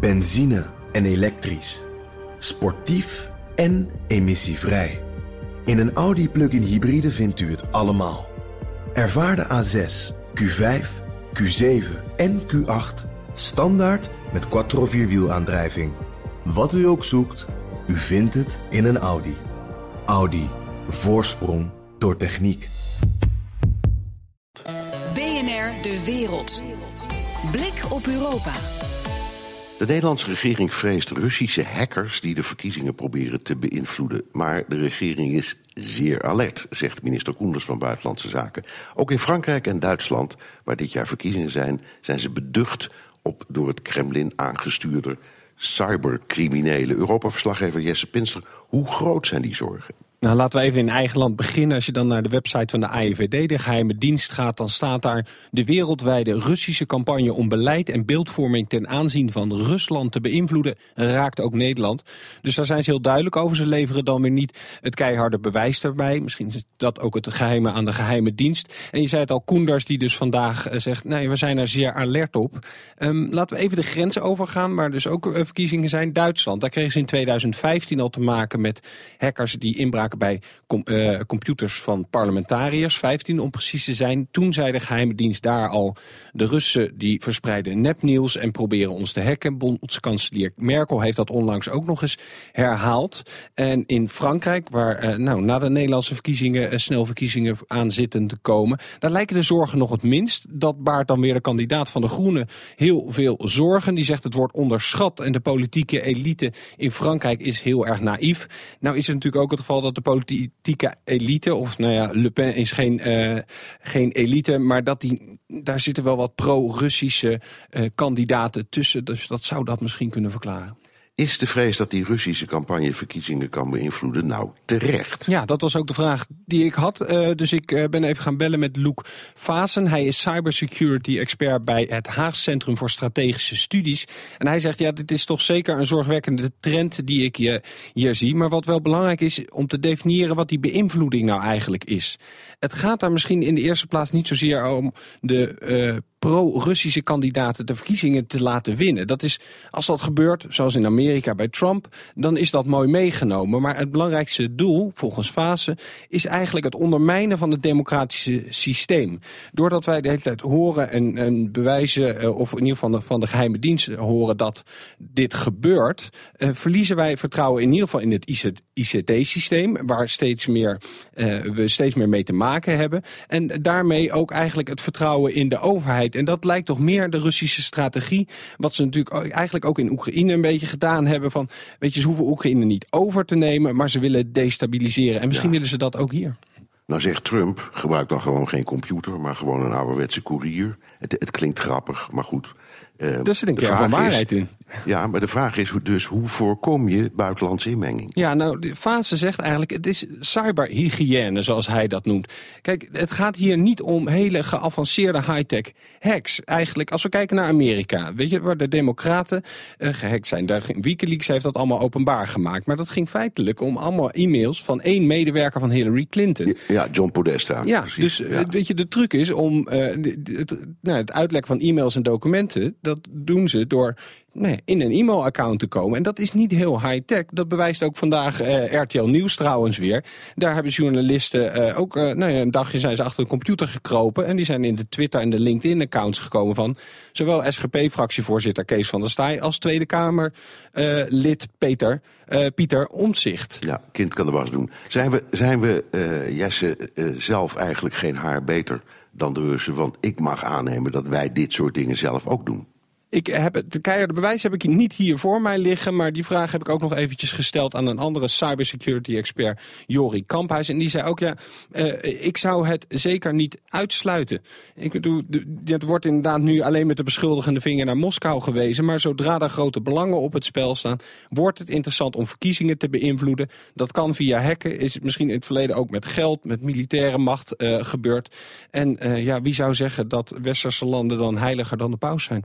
Benzine en elektrisch. Sportief en emissievrij. In een Audi plug-in hybride vindt u het allemaal. Ervaar de A6, Q5, Q7 en Q8 standaard met quattro vierwielaandrijving. Wat u ook zoekt, u vindt het in een Audi. Audi. Voorsprong door techniek. BNR De Wereld. Blik op Europa. De Nederlandse regering vreest Russische hackers die de verkiezingen proberen te beïnvloeden. Maar de regering is zeer alert, zegt minister Koenders van Buitenlandse Zaken. Ook in Frankrijk en Duitsland, waar dit jaar verkiezingen zijn, zijn ze beducht op door het Kremlin aangestuurde cybercriminelen. Europa-verslaggever Jesse Pinster, hoe groot zijn die zorgen? Nou, laten we even in eigen land beginnen. Als je dan naar de website van de AIVD, de geheime dienst, gaat... dan staat daar de wereldwijde Russische campagne om beleid en beeldvorming... ten aanzien van Rusland te beïnvloeden, raakt ook Nederland. Dus daar zijn ze heel duidelijk over. Ze leveren dan weer niet het keiharde bewijs daarbij. Misschien is dat ook het geheime aan de geheime dienst. En je zei het al, Koenders die dus vandaag eh, zegt... nee, we zijn er zeer alert op. Um, laten we even de grens overgaan, waar dus ook uh, verkiezingen zijn. Duitsland, daar kregen ze in 2015 al te maken met hackers die inbraken bij uh, computers van parlementariërs, 15 om precies te zijn. Toen zei de geheime dienst daar al, de Russen die verspreiden nepnieuws en proberen ons te hacken. Bondskanselier Merkel heeft dat onlangs ook nog eens herhaald. En in Frankrijk, waar uh, nou, na de Nederlandse verkiezingen uh, snel verkiezingen aan zitten te komen, daar lijken de zorgen nog het minst. Dat baart dan weer de kandidaat van de Groenen heel veel zorgen. Die zegt het wordt onderschat en de politieke elite in Frankrijk is heel erg naïef. Nou is het natuurlijk ook het geval dat de politieke elite, of nou ja, Le Pen is geen, uh, geen elite, maar dat die, daar zitten wel wat pro-Russische uh, kandidaten tussen. Dus dat zou dat misschien kunnen verklaren. Is de vrees dat die Russische campagne verkiezingen kan beïnvloeden nou terecht? Ja, dat was ook de vraag die ik had. Uh, dus ik uh, ben even gaan bellen met Loek Vazen. Hij is cybersecurity expert bij het Haag Centrum voor Strategische Studies. En hij zegt, ja, dit is toch zeker een zorgwekkende trend die ik hier, hier zie. Maar wat wel belangrijk is om te definiëren wat die beïnvloeding nou eigenlijk is. Het gaat daar misschien in de eerste plaats niet zozeer om de uh, pro-Russische kandidaten de verkiezingen te laten winnen. Dat is, als dat gebeurt, zoals in Amerika bij Trump, dan is dat mooi meegenomen. Maar het belangrijkste doel, volgens Fase, is eigenlijk het ondermijnen van het democratische systeem. Doordat wij de hele tijd horen en, en bewijzen, of in ieder geval van de geheime dienst horen dat dit gebeurt, uh, verliezen wij vertrouwen in ieder geval in het ICT-systeem, waar steeds meer, uh, we steeds meer mee te maken hebben. En daarmee ook eigenlijk het vertrouwen in de overheid. En dat lijkt toch meer de Russische strategie. Wat ze natuurlijk eigenlijk ook in Oekraïne een beetje gedaan hebben. Van, weet je, ze hoeven Oekraïne niet over te nemen, maar ze willen destabiliseren. En misschien ja. willen ze dat ook hier. Nou zegt Trump, gebruik dan gewoon geen computer, maar gewoon een ouderwetse koerier. Het, het klinkt grappig, maar goed. Uh, er zit een kern van waarheid is, in. Ja, maar de vraag is dus hoe voorkom je buitenlandse inmenging? Ja, nou, de fase zegt eigenlijk, het is cyberhygiëne, zoals hij dat noemt. Kijk, het gaat hier niet om hele geavanceerde high-tech hacks. Eigenlijk, als we kijken naar Amerika, weet je, waar de democraten uh, gehackt zijn. Daar, Wikileaks heeft dat allemaal openbaar gemaakt. Maar dat ging feitelijk om allemaal e-mails van één medewerker van Hillary Clinton. Ja, John Podesta. Ja, precies. dus ja. weet je, de truc is om uh, het, nou, het uitlek van e-mails en documenten, dat doen ze door nee, in een e-mailaccount te komen. En dat is niet heel high-tech. Dat bewijst ook vandaag uh, RTL Nieuws trouwens weer. Daar hebben journalisten uh, ook... Uh, nou ja, een dagje zijn ze achter de computer gekropen... en die zijn in de Twitter en de LinkedIn-accounts gekomen van... zowel SGP-fractievoorzitter Kees van der Staaij... als Tweede Kamerlid Peter, Pieter Omtzigt. Ja, kind kan de was doen. Zijn we, zijn we Jesse, zelf eigenlijk geen haar beter dan de Russen? Want ik mag aannemen dat wij dit soort dingen zelf ook doen. Ik heb het keiharde bewijs heb ik niet hier voor mij liggen, maar die vraag heb ik ook nog eventjes gesteld aan een andere cybersecurity expert, Jori Kamphuis. En die zei ook, ja, uh, ik zou het zeker niet uitsluiten. Ik bedoel, het wordt inderdaad nu alleen met de beschuldigende vinger naar Moskou gewezen, maar zodra er grote belangen op het spel staan, wordt het interessant om verkiezingen te beïnvloeden. Dat kan via hacken, is het misschien in het verleden ook met geld, met militaire macht uh, gebeurd. En uh, ja, wie zou zeggen dat westerse landen dan heiliger dan de paus zijn?